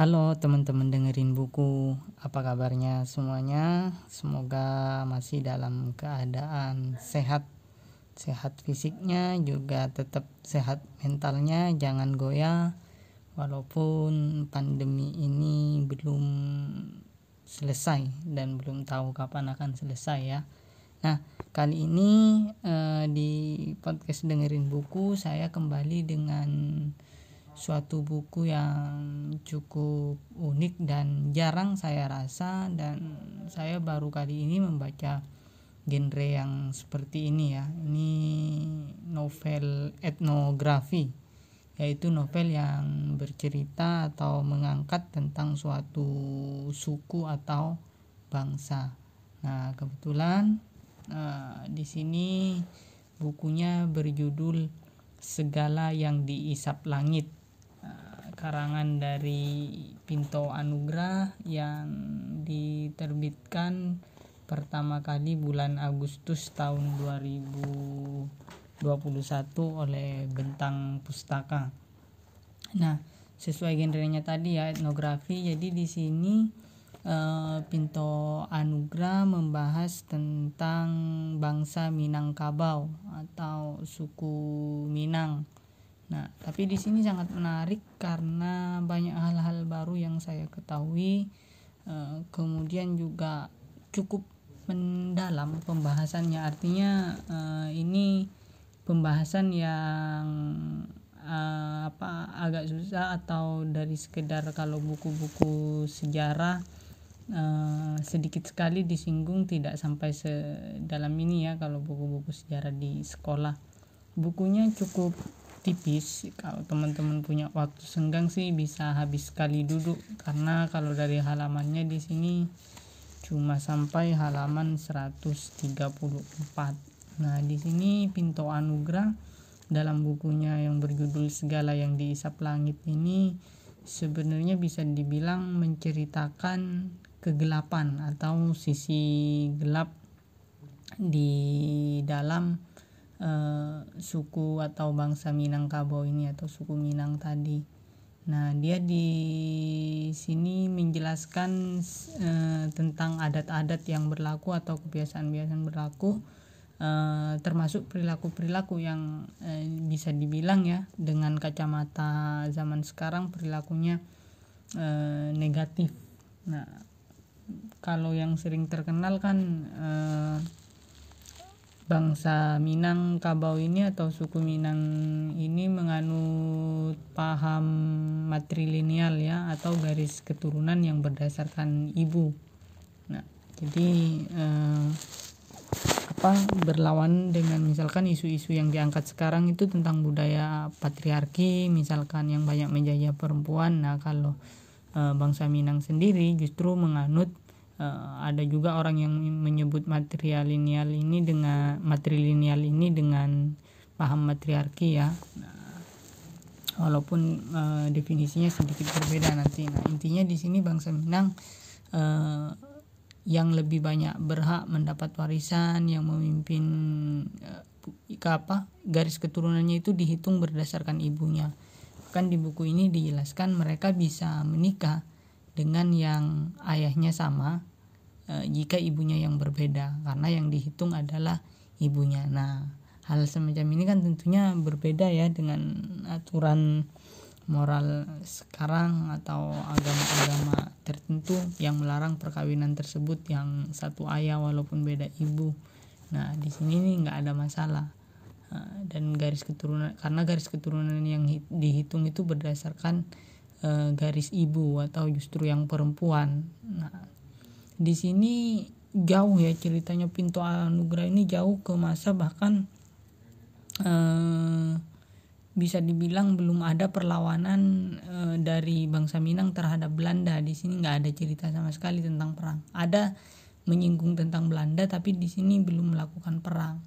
Halo teman-teman dengerin buku. Apa kabarnya semuanya? Semoga masih dalam keadaan sehat. Sehat fisiknya juga tetap sehat mentalnya. Jangan goyah. Walaupun pandemi ini belum selesai Dan belum tahu kapan akan selesai ya. Nah kali ini eh, di podcast dengerin buku Saya kembali dengan suatu buku yang cukup unik dan jarang saya rasa dan saya baru kali ini membaca genre yang seperti ini ya. Ini novel etnografi yaitu novel yang bercerita atau mengangkat tentang suatu suku atau bangsa. Nah kebetulan uh, di sini bukunya berjudul segala yang diisap langit karangan dari Pinto Anugrah yang diterbitkan pertama kali bulan Agustus tahun 2021 oleh Bentang Pustaka. Nah, sesuai genrenya tadi ya etnografi. Jadi di sini uh, Pinto Anugrah membahas tentang bangsa Minangkabau atau suku Minang Nah, tapi di sini sangat menarik karena banyak hal-hal baru yang saya ketahui. E, kemudian juga cukup mendalam pembahasannya. Artinya e, ini pembahasan yang e, apa agak susah atau dari sekedar kalau buku-buku sejarah sedikit sekali disinggung tidak sampai sedalam ini ya kalau buku-buku sejarah di sekolah. Bukunya cukup tipis. Kalau teman-teman punya waktu senggang sih bisa habis sekali duduk. Karena kalau dari halamannya di sini cuma sampai halaman 134 nah di sini Pinto Anugrah dalam bukunya yang berjudul segala yang diisap langit ini sebenarnya bisa dibilang menceritakan kegelapan atau sisi gelap di dalam uh, suku atau bangsa Minangkabau ini atau suku Minang tadi. Nah, dia di sini menjelaskan uh, tentang adat-adat yang berlaku atau kebiasaan-kebiasaan berlaku uh, termasuk perilaku-perilaku yang uh, bisa dibilang ya dengan kacamata zaman sekarang perilakunya uh, negatif. Nah, kalau yang sering terkenal kan bangsa Minang Kabau ini atau suku Minang ini menganut paham matrilineal ya atau garis keturunan yang berdasarkan ibu. Nah, jadi eh, apa berlawan dengan misalkan isu-isu yang diangkat sekarang itu tentang budaya patriarki, misalkan yang banyak menjajah perempuan. Nah, kalau eh, bangsa Minang sendiri justru menganut uh, ada juga orang yang menyebut matrilineal ini dengan matrilineal ini dengan paham matriarki ya. Nah, walaupun uh, definisinya sedikit berbeda nanti. Nah intinya di sini bangsa Minang uh, yang lebih banyak berhak mendapat warisan yang memimpin uh, apa garis keturunannya itu dihitung berdasarkan ibunya. Kan di buku ini dijelaskan mereka bisa menikah dengan yang ayahnya sama e, jika ibunya yang berbeda karena yang dihitung adalah ibunya. Nah, hal semacam ini kan tentunya berbeda ya dengan aturan moral sekarang atau agama-agama tertentu yang melarang perkawinan tersebut yang satu ayah walaupun beda ibu. Nah, di sini nih nggak ada masalah. dan garis keturunan karena garis keturunan yang dihitung itu berdasarkan uh, garis ibu atau justru yang perempuan. Nah, di sini jauh ya ceritanya Pintu Anugerah ini jauh ke masa bahkan eh, bisa dibilang belum ada perlawanan eh, dari bangsa Minang terhadap Belanda. Di sini nggak ada cerita sama sekali tentang perang. Ada menyinggung tentang Belanda tapi di sini belum melakukan perang.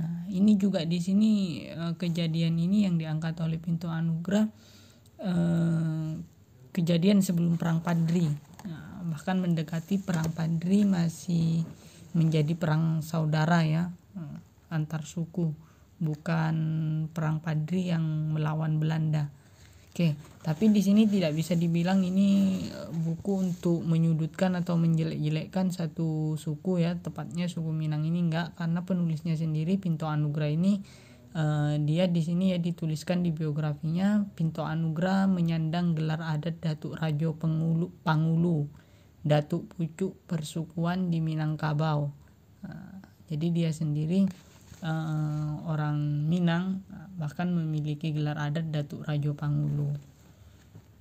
Nah ini juga di sini eh, kejadian ini yang diangkat oleh Pintu Anugerah eh, kejadian sebelum perang Padri bahkan mendekati perang Padri masih menjadi perang saudara ya eh, antar suku bukan perang Padri yang melawan Belanda. Oke, tapi di sini tidak bisa dibilang ini eh, buku untuk menyudutkan atau menjelek-jelekkan satu suku ya, tepatnya suku Minang ini enggak karena penulisnya sendiri Pinto Anugrah ini uh, dia di sini ya dituliskan di biografinya Pinto Anugrah menyandang gelar adat Datuk Rajo Pangulu, Datuk Pucuk persukuan di Minangkabau. Uh, jadi dia sendiri uh, orang Minang bahkan memiliki gelar adat Datuk Rajo Pangulu.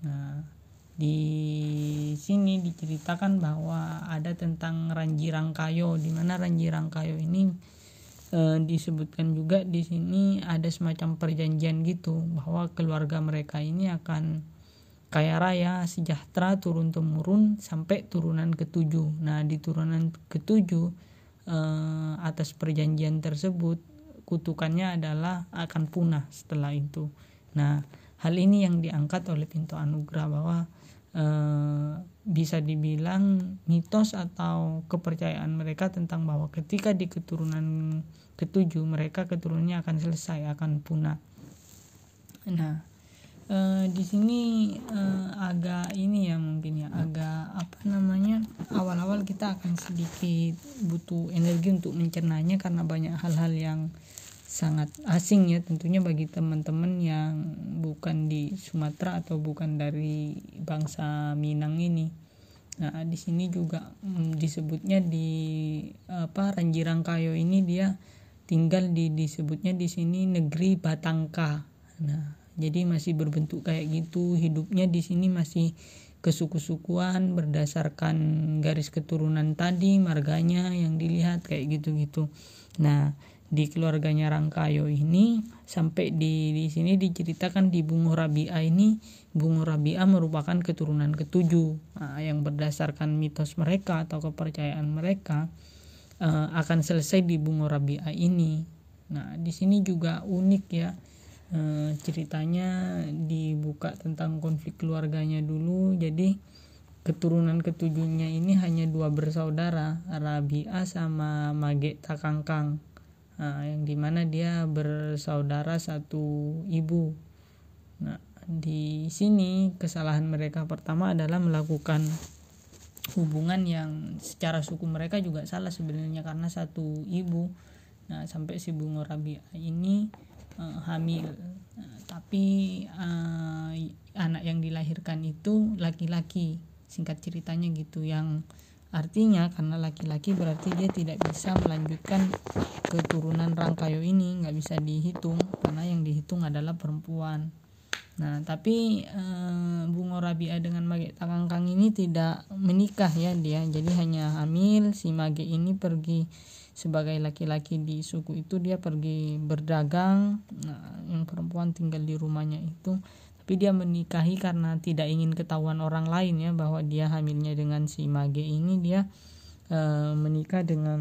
Nah, di sini diceritakan bahwa ada tentang Ranji Rangkayo di mana Ranji Rangkayo ini e, disebutkan juga di sini ada semacam perjanjian gitu bahwa keluarga mereka ini akan kaya raya sejahtera turun temurun sampai turunan ketujuh. Nah, di turunan ketujuh e, atas perjanjian tersebut kutukannya adalah akan punah setelah itu. Nah, hal ini yang diangkat oleh Pinto Anugrah bahwa e, bisa dibilang mitos atau kepercayaan mereka tentang bahwa ketika di keturunan ketujuh mereka keturunannya akan selesai akan punah. Nah, e, di sini e, agak ini ya mungkin ya agak apa namanya awal-awal kita akan sedikit butuh energi untuk mencernanya karena banyak hal-hal yang sangat asing ya tentunya bagi teman-teman yang bukan di Sumatera atau bukan dari bangsa Minang ini. Nah, di sini juga hmm, disebutnya di apa Ranjirangkayo ini dia tinggal di disebutnya di sini negeri Batangka. Nah, jadi masih berbentuk kayak gitu, hidupnya di sini masih kesuku-sukuan berdasarkan garis keturunan tadi, marganya yang dilihat kayak gitu-gitu. Nah, di keluarganya Rangkayo ini sampai di di sini diceritakan di Bungo Rabia ini Bungo Rabia merupakan keturunan ketujuh nah, yang berdasarkan mitos mereka atau kepercayaan mereka uh, akan selesai di Bungo Rabia ini. Nah di sini juga unik ya uh, ceritanya dibuka tentang konflik keluarganya dulu. Jadi keturunan ketujuhnya ini hanya dua bersaudara Rabia sama Mage Takangkang. Nah, yang di mana dia bersaudara satu ibu. Nah di sini kesalahan mereka pertama adalah melakukan hubungan yang secara suku mereka juga salah sebenarnya karena satu ibu. Nah sampai si bunga rabia ini uh, hamil. Nah, tapi uh, anak yang dilahirkan itu laki-laki. Singkat ceritanya gitu. Yang Artinya karena laki-laki berarti dia tidak bisa melanjutkan keturunan Rangkayo ini. Nggak bisa dihitung. Karena yang dihitung adalah perempuan. Nah tapi e, Bungo Rabia dengan Mage Takangkang ini tidak menikah ya dia. Jadi hanya hamil. Si Mage ini pergi sebagai laki-laki di suku itu dia pergi berdagang nah, yang perempuan tinggal di rumahnya itu. Tapi dia menikahi karena tidak ingin ketahuan orang lain ya bahwa dia hamilnya dengan si Mage ini. Dia e, menikah dengan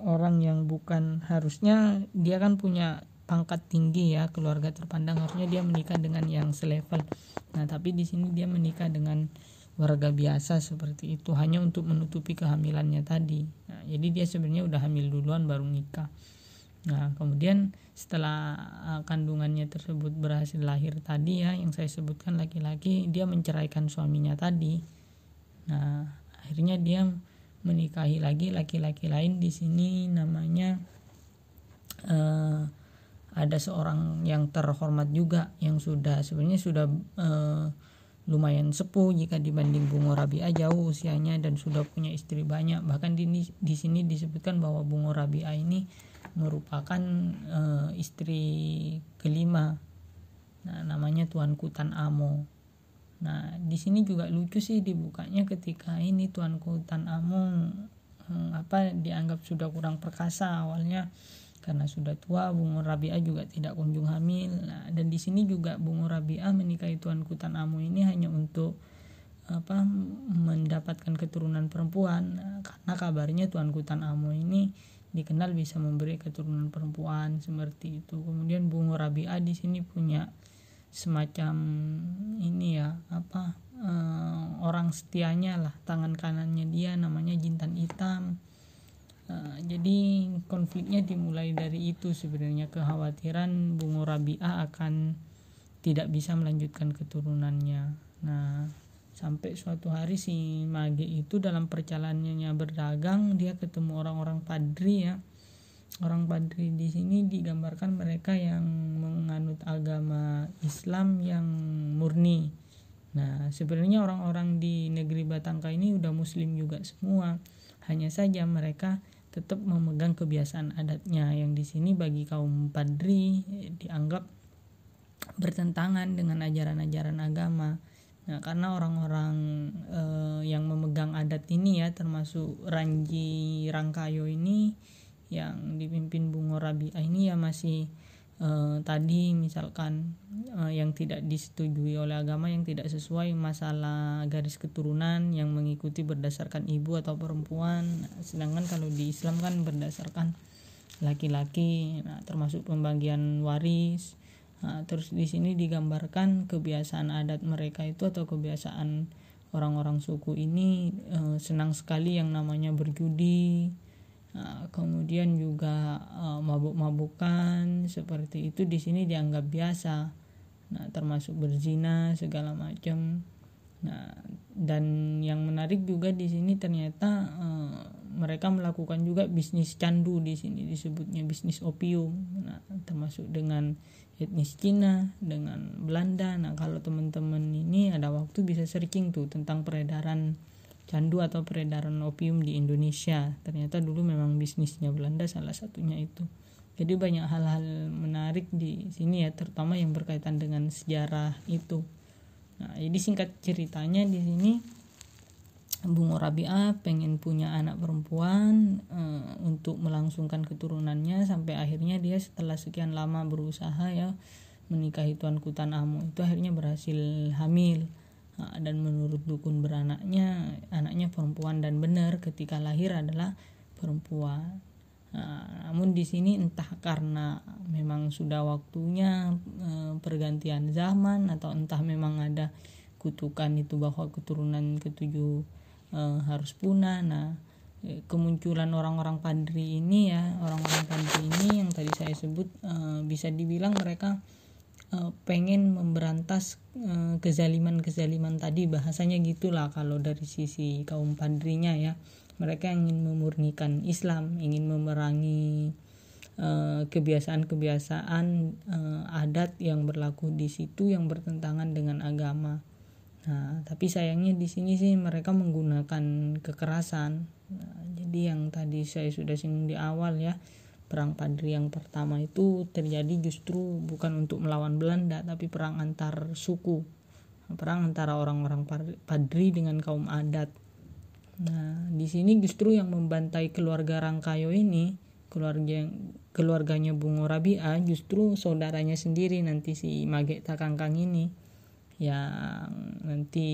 orang yang bukan harusnya. Dia kan punya pangkat tinggi ya keluarga terpandang. Harusnya dia menikah dengan yang selevel. Nah tapi di sini dia menikah dengan warga biasa seperti itu hanya untuk menutupi kehamilannya tadi nah, jadi dia sebenarnya udah hamil duluan baru nikah Nah, kemudian setelah uh, kandungannya tersebut berhasil lahir tadi ya yang saya sebutkan laki-laki dia menceraikan suaminya tadi. Nah, akhirnya dia menikahi lagi laki-laki lain di sini namanya uh, ada seorang yang terhormat juga yang sudah sebenarnya sudah uh, lumayan sepuh jika dibanding Bungo Rabia jauh usianya dan sudah punya istri banyak. Bahkan di di sini disebutkan bahwa Bungo Rabia ini merupakan uh, istri kelima. Nah namanya Tuanku Tan Amo. Nah di sini juga lucu sih dibukanya ketika ini Tuanku Tan Amo hmm, apa dianggap sudah kurang perkasa. Awalnya karena sudah tua Bungo Rabia juga tidak kunjung hamil. Nah, dan di sini juga Bungo Rabia menikahi Tuanku Tan Amo ini hanya untuk apa mendapatkan keturunan perempuan. Karena kabarnya Tuanku Tan Amo ini dikenal bisa memberi keturunan perempuan seperti itu. Kemudian bunga rabia di sini punya semacam ini ya apa e, orang setianya lah. Tangan kanannya dia namanya jintan hitam e, jadi konfliknya dimulai dari itu sebenarnya. Kekhawatiran bunga rabia akan tidak bisa melanjutkan keturunannya. Nah sampai suatu hari si mage itu dalam perjalanannya berdagang dia ketemu orang-orang padri ya. Orang padri di sini digambarkan mereka yang menganut agama Islam yang murni. Nah sebenarnya orang-orang di negeri Batangka ini udah muslim juga semua. Hanya saja mereka tetap memegang kebiasaan adatnya. Yang di sini bagi kaum padri dianggap bertentangan dengan ajaran-ajaran agama. Nah, karena orang-orang eh, yang memegang adat ini ya termasuk Ranji Rangkayo ini yang dipimpin Bungo Rabi'ah ini ya masih eh, tadi misalkan eh, yang tidak disetujui oleh agama yang tidak sesuai masalah garis keturunan yang mengikuti berdasarkan ibu atau perempuan nah, sedangkan kalau di Islam kan berdasarkan laki-laki nah, termasuk pembagian waris Nah, terus di sini digambarkan kebiasaan adat mereka itu atau kebiasaan orang-orang suku ini eh, senang sekali yang namanya berjudi. Nah, kemudian juga eh, mabuk-mabukan seperti itu di sini dianggap biasa. Nah, termasuk berzina segala macam. Nah, dan yang menarik juga di sini ternyata eh, mereka melakukan juga bisnis candu di sini disebutnya bisnis opium. Nah, termasuk dengan etnis Cina dengan Belanda nah kalau teman-teman ini ada waktu bisa searching tuh tentang peredaran candu atau peredaran opium di Indonesia. Ternyata dulu memang bisnisnya Belanda salah satunya itu. Jadi banyak hal-hal menarik di sini ya terutama yang berkaitan dengan sejarah itu. Nah jadi singkat ceritanya di sini Bungo Rabia pengen punya anak perempuan e, untuk melangsungkan keturunannya sampai akhirnya dia setelah sekian lama berusaha ya menikahi Tuan Kutan Amu. Itu akhirnya berhasil hamil dan menurut dukun beranaknya anaknya perempuan dan benar ketika lahir adalah perempuan. Nah, namun di sini entah karena memang sudah waktunya e, pergantian zaman atau entah memang ada kutukan itu bahwa keturunan ketujuh uh, harus punah. Nah eh, kemunculan orang-orang padri ini ya orang-orang padri ini yang tadi saya sebut uh, bisa dibilang mereka uh, pengen memberantas uh, kezaliman-kezaliman tadi bahasanya gitulah kalau dari sisi kaum padrinya ya mereka ingin memurnikan Islam ingin memerangi kebiasaan-kebiasaan uh, adat yang berlaku di situ yang bertentangan dengan agama Nah, tapi sayangnya di sini sih mereka menggunakan kekerasan. Nah, jadi yang tadi saya sudah singgung di awal ya, perang Padri yang pertama itu terjadi justru bukan untuk melawan Belanda, tapi perang antar suku. Perang antara orang-orang Padri dengan kaum adat. Nah, di sini justru yang membantai keluarga Rangkayo ini, keluarga keluarganya Bungo Rabia justru saudaranya sendiri nanti si Mage Takangkang ini yang nanti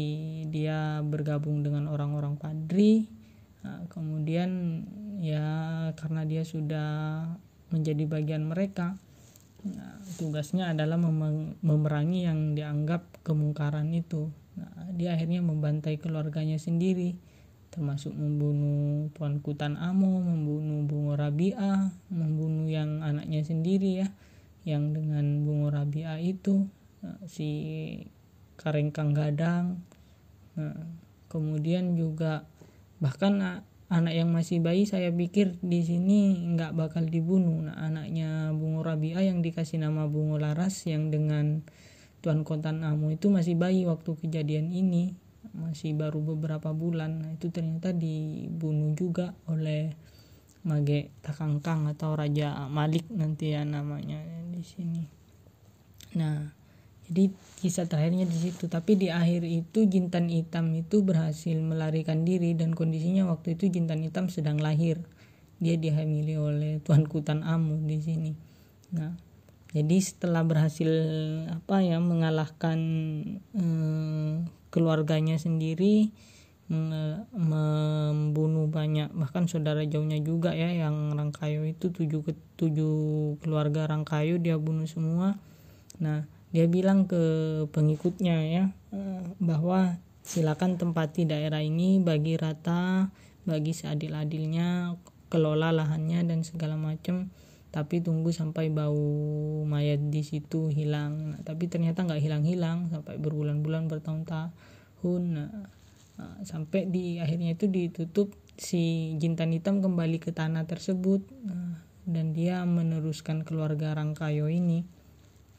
dia bergabung dengan orang-orang padri nah, kemudian ya karena dia sudah menjadi bagian mereka nah, tugasnya adalah memerangi yang dianggap kemungkaran itu. Nah, dia akhirnya membantai keluarganya sendiri termasuk membunuh Tuan Kutan Amo, membunuh Bungo Rabia, membunuh yang anaknya sendiri ya, yang dengan Bungo Rabia itu nah, si karengkang gadang. Nah, kemudian juga bahkan anak yang masih bayi saya pikir di sini nggak bakal dibunuh. Nah anaknya Bungo Rabia yang dikasih nama Bungo Laras yang dengan Tuan Kontan Amu itu masih bayi waktu kejadian ini. Masih baru beberapa bulan. Nah itu ternyata dibunuh juga oleh Mage Takangkang atau Raja Malik nanti ya namanya di sini. Nah jadi kisah terakhirnya di situ. Tapi di akhir itu jintan hitam itu berhasil melarikan diri dan kondisinya waktu itu jintan hitam sedang lahir. Dia dihamili oleh tuan kutan amu di sini. Nah jadi setelah berhasil apa ya mengalahkan eh, keluarganya sendiri membunuh banyak bahkan saudara jauhnya juga ya yang Rangkayo itu tujuh tujuh keluarga Rangkayo dia bunuh semua. Nah dia bilang ke pengikutnya ya eh, bahwa silakan tempati daerah ini bagi rata bagi seadil-adilnya kelola lahannya dan segala macam tapi tunggu sampai bau mayat di situ hilang. Nah, tapi ternyata nggak hilang-hilang sampai berbulan-bulan bertahun-tahun. Nah, nah, sampai di akhirnya itu ditutup si jintan hitam kembali ke tanah tersebut. Nah, dan dia meneruskan keluarga Rangkayo ini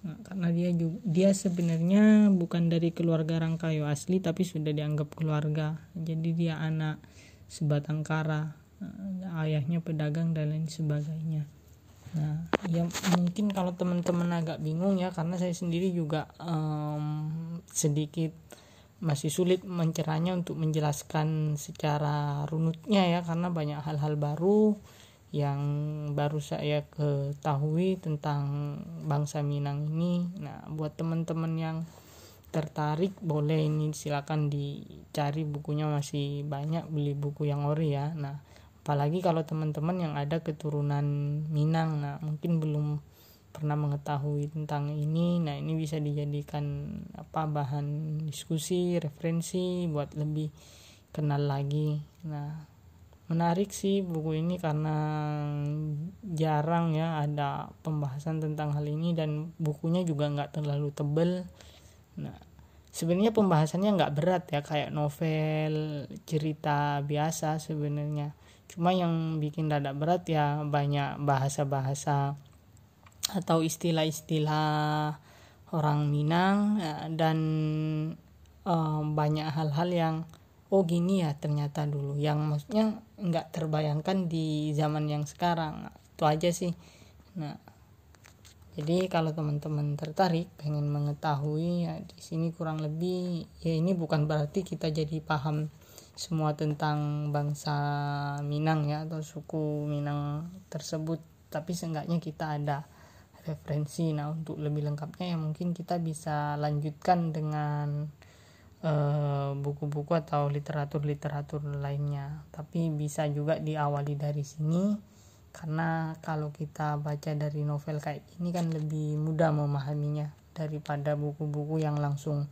nah, karena dia juga dia sebenarnya bukan dari keluarga Rangkayo asli tapi sudah dianggap keluarga. Jadi dia anak sebatang kara nah, ayahnya pedagang dan lain sebagainya. Nah ya mungkin kalau teman-teman agak bingung ya karena saya sendiri juga um, sedikit masih sulit mencerahnya untuk menjelaskan secara runutnya ya karena banyak hal-hal baru yang baru saya ketahui tentang bangsa Minang ini. Nah, buat teman-teman yang tertarik boleh ini silakan dicari bukunya masih banyak beli buku yang ori ya. Nah, apalagi kalau teman-teman yang ada keturunan Minang, nah mungkin belum pernah mengetahui tentang ini nah ini bisa dijadikan apa bahan diskusi referensi buat lebih kenal lagi nah menarik sih buku ini karena jarang ya ada pembahasan tentang hal ini dan bukunya juga nggak terlalu tebel. Nah sebenarnya pembahasannya nggak berat ya kayak novel cerita biasa sebenarnya. Cuma yang bikin rada berat ya banyak bahasa-bahasa atau istilah-istilah orang Minang ya, dan uh, banyak hal-hal yang oh gini ya ternyata dulu. Yang maksudnya nggak terbayangkan di zaman yang sekarang. Itu aja sih. Nah jadi kalau teman-teman tertarik pengen mengetahui ya di sini kurang lebih ya ini bukan berarti kita jadi paham semua tentang bangsa Minang ya atau suku Minang tersebut. Tapi seenggaknya kita ada referensi. Nah untuk lebih lengkapnya ya mungkin kita bisa lanjutkan dengan buku-buku uh, atau literatur-literatur lainnya. Tapi bisa juga diawali dari sini karena kalau kita baca dari novel kayak ini kan lebih mudah memahaminya daripada buku-buku yang langsung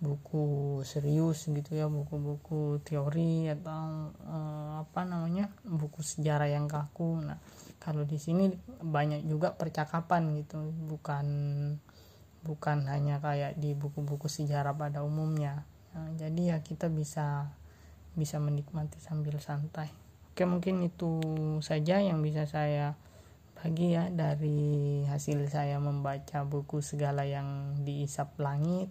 buku serius gitu ya buku-buku teori atau uh, apa namanya buku sejarah yang kaku. Nah kalau di sini banyak juga percakapan gitu bukan bukan hanya kayak di buku-buku sejarah pada umumnya. Nah, jadi ya kita bisa bisa menikmati sambil santai. Oke mungkin itu saja yang bisa saya bagi ya dari hasil saya membaca buku segala yang diisap langit.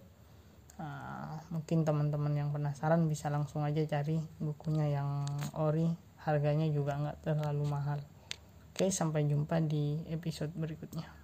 Uh, mungkin teman-teman yang penasaran bisa langsung aja cari bukunya yang ori. Harganya juga nggak terlalu mahal. Oke, sampai jumpa di episode berikutnya.